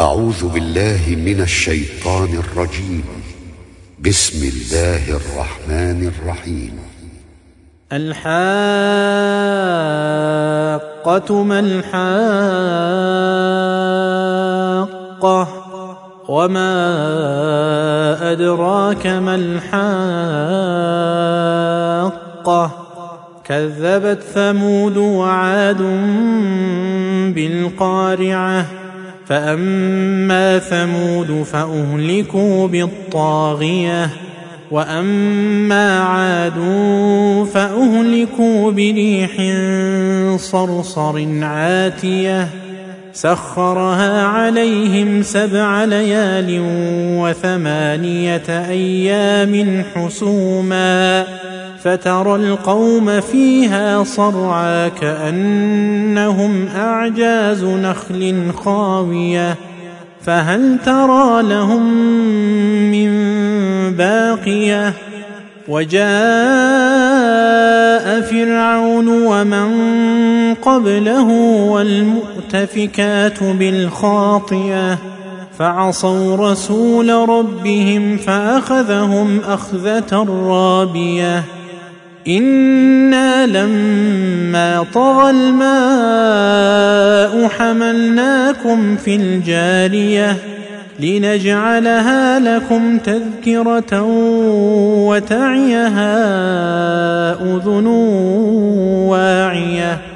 أعوذ بالله من الشيطان الرجيم. بسم الله الرحمن الرحيم. الحاقة ما الحاقة وما أدراك ما الحاقة. كذبت ثمود وعاد بالقارعة فأما ثمود فأهلكوا بالطاغية وأما عاد فأهلكوا بريح صرصر عاتية سخرها عليهم سبع ليال وثمانية أيام حسوما فترى القوم فيها صرعى كأنهم أعجاز نخل خاوية فهل ترى لهم من باقية؟ وجاء فرعون ومن قبله والمؤتفكات بالخاطئة فعصوا رسول ربهم فأخذهم أخذة رابية. إنا لما طغى الماء حملناكم في الجارية لنجعلها لكم تذكرة وتعيها أذن واعية.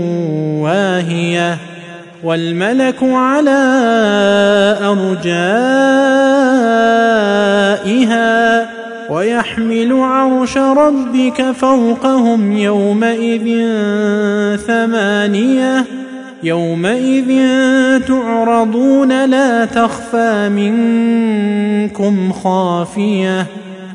والملك على أرجائها ويحمل عرش ربك فوقهم يومئذ ثمانية يومئذ تعرضون لا تخفى منكم خافية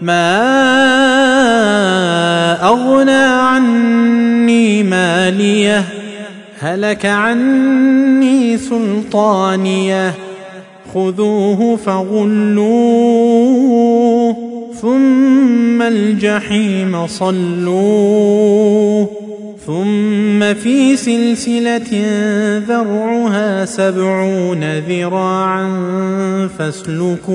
ما أغنى عني مالية هلك عني سلطانية. خذوه فغلوه ثم الجحيم صلوه. ثم في سلسلة ذرعها سبعون ذراعا فاسلكوه.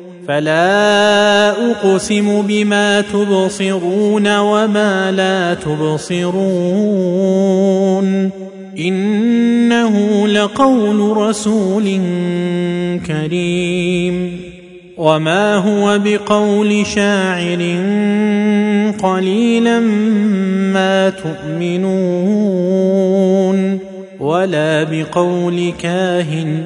فلا أقسم بما تبصرون وما لا تبصرون إنه لقول رسول كريم وما هو بقول شاعر قليلا ما تؤمنون ولا بقول كاهن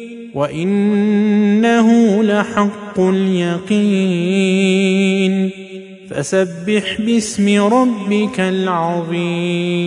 وانه لحق اليقين فسبح باسم ربك العظيم